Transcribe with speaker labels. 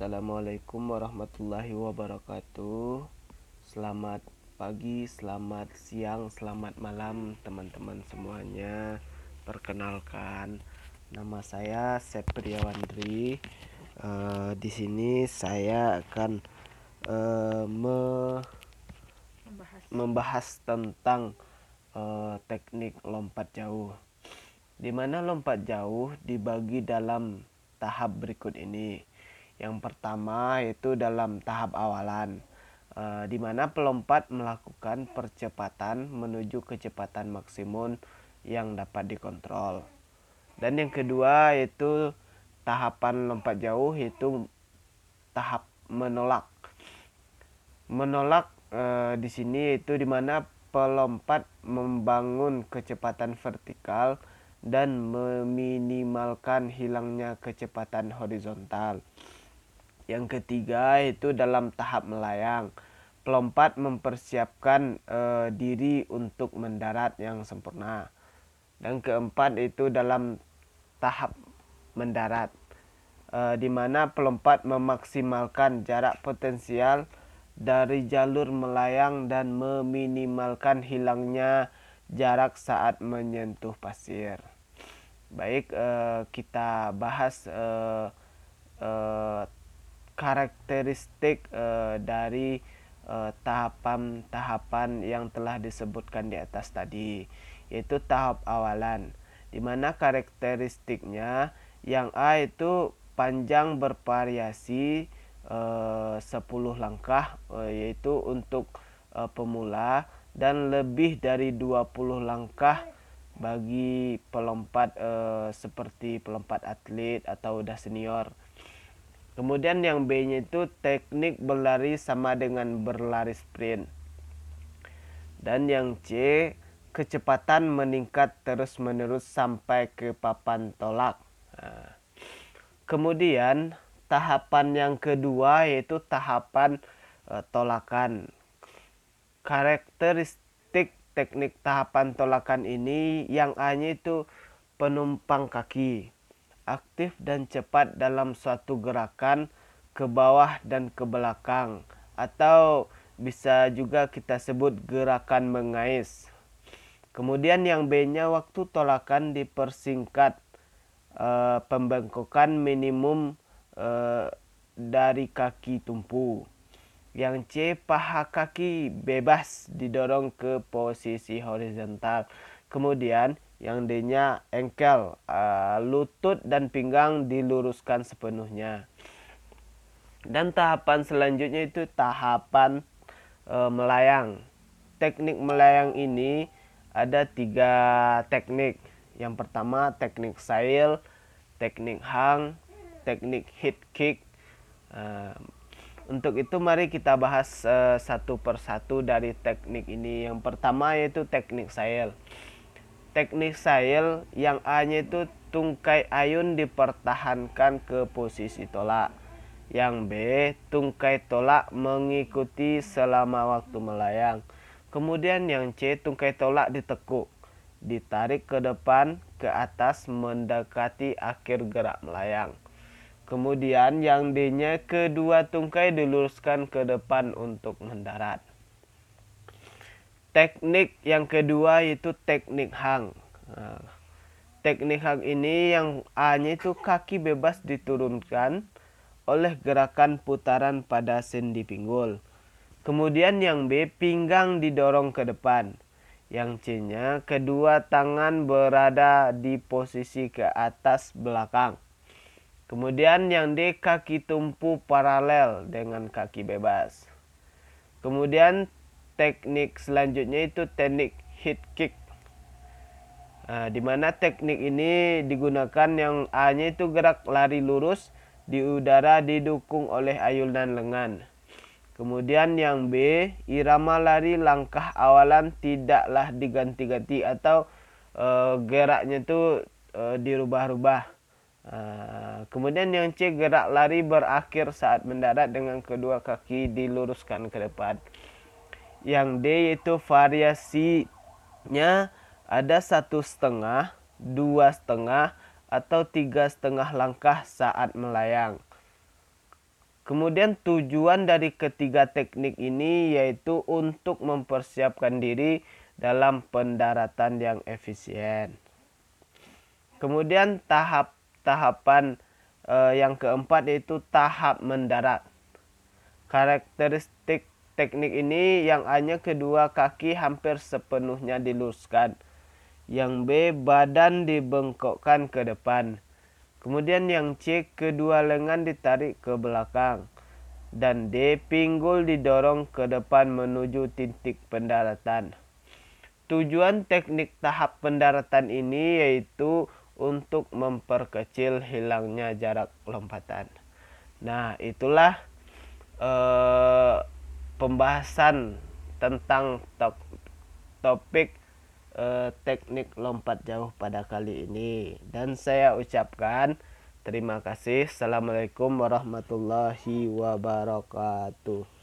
Speaker 1: Assalamualaikum warahmatullahi wabarakatuh. Selamat pagi, selamat siang, selamat malam teman-teman semuanya. Perkenalkan, nama saya Septriawandri. Uh, di sini saya akan uh, me membahas. membahas tentang uh, teknik lompat jauh. Di mana lompat jauh dibagi dalam tahap berikut ini yang pertama itu dalam tahap awalan, e, di mana pelompat melakukan percepatan menuju kecepatan maksimum yang dapat dikontrol. Dan yang kedua itu tahapan lompat jauh itu tahap menolak. Menolak e, di sini itu di mana pelompat membangun kecepatan vertikal dan meminimalkan hilangnya kecepatan horizontal. Yang ketiga itu dalam tahap melayang. Pelompat mempersiapkan uh, diri untuk mendarat yang sempurna. Dan keempat itu dalam tahap mendarat. Uh, di mana pelompat memaksimalkan jarak potensial dari jalur melayang dan meminimalkan hilangnya jarak saat menyentuh pasir. Baik, uh, kita bahas uh, uh, karakteristik uh, dari eh, tahapan-tahapan uh, yang telah disebutkan di atas tadi yaitu tahap awalan di mana karakteristiknya yang A itu panjang bervariasi uh, 10 langkah uh, yaitu untuk uh, pemula dan lebih dari 20 langkah bagi pelompat seperti pelompat atlet atau udah senior. Kemudian yang B-nya itu teknik berlari sama dengan berlari sprint. Dan yang C, kecepatan meningkat terus-menerus sampai ke papan tolak. Kemudian tahapan yang kedua yaitu tahapan e, tolakan. Karakteristik teknik tahapan tolakan ini yang A-nya itu penumpang kaki aktif dan cepat dalam suatu gerakan ke bawah dan ke belakang atau bisa juga kita sebut gerakan mengais. Kemudian yang B-nya waktu tolakan dipersingkat uh, pembengkokan minimum uh, dari kaki tumpu. Yang C paha kaki bebas didorong ke posisi horizontal. Kemudian yang D-nya engkel, uh, lutut dan pinggang diluruskan sepenuhnya. Dan tahapan selanjutnya itu tahapan uh, melayang. Teknik melayang ini ada tiga teknik. Yang pertama teknik sail, teknik hang, teknik hit kick. Uh, untuk itu mari kita bahas satu persatu dari teknik ini. Yang pertama yaitu teknik sail teknik sail yang A-nya itu tungkai ayun dipertahankan ke posisi tolak. Yang B, tungkai tolak mengikuti selama waktu melayang. Kemudian yang C, tungkai tolak ditekuk, ditarik ke depan, ke atas mendekati akhir gerak melayang. Kemudian yang D-nya kedua tungkai diluruskan ke depan untuk mendarat. Teknik yang kedua itu teknik hang. Nah, teknik hang ini yang A-nya itu kaki bebas diturunkan oleh gerakan putaran pada sendi pinggul. Kemudian yang B, pinggang didorong ke depan. Yang C-nya, kedua tangan berada di posisi ke atas belakang. Kemudian yang D, kaki tumpu paralel dengan kaki bebas. Kemudian teknik selanjutnya itu teknik hit kick. Nah, di mana teknik ini digunakan yang A-nya itu gerak lari lurus di udara didukung oleh ayunan lengan. Kemudian yang B, irama lari langkah awalan tidaklah diganti-ganti atau uh, geraknya itu uh, dirubah-rubah. Uh, kemudian yang C, gerak lari berakhir saat mendarat dengan kedua kaki diluruskan ke depan yang D yaitu variasinya ada satu setengah, dua setengah, atau tiga setengah langkah saat melayang. Kemudian tujuan dari ketiga teknik ini yaitu untuk mempersiapkan diri dalam pendaratan yang efisien. Kemudian tahap tahapan eh, yang keempat yaitu tahap mendarat. Karakteristik teknik ini yang hanya kedua kaki hampir sepenuhnya diluruskan. Yang B badan dibengkokkan ke depan. Kemudian yang C, kedua lengan ditarik ke belakang. Dan D, pinggul didorong ke depan menuju titik pendaratan. Tujuan teknik tahap pendaratan ini yaitu untuk memperkecil hilangnya jarak lompatan. Nah, itulah uh, pembahasan tentang top, topik uh, teknik lompat jauh pada kali ini. Dan saya ucapkan terima kasih. Assalamualaikum warahmatullahi wabarakatuh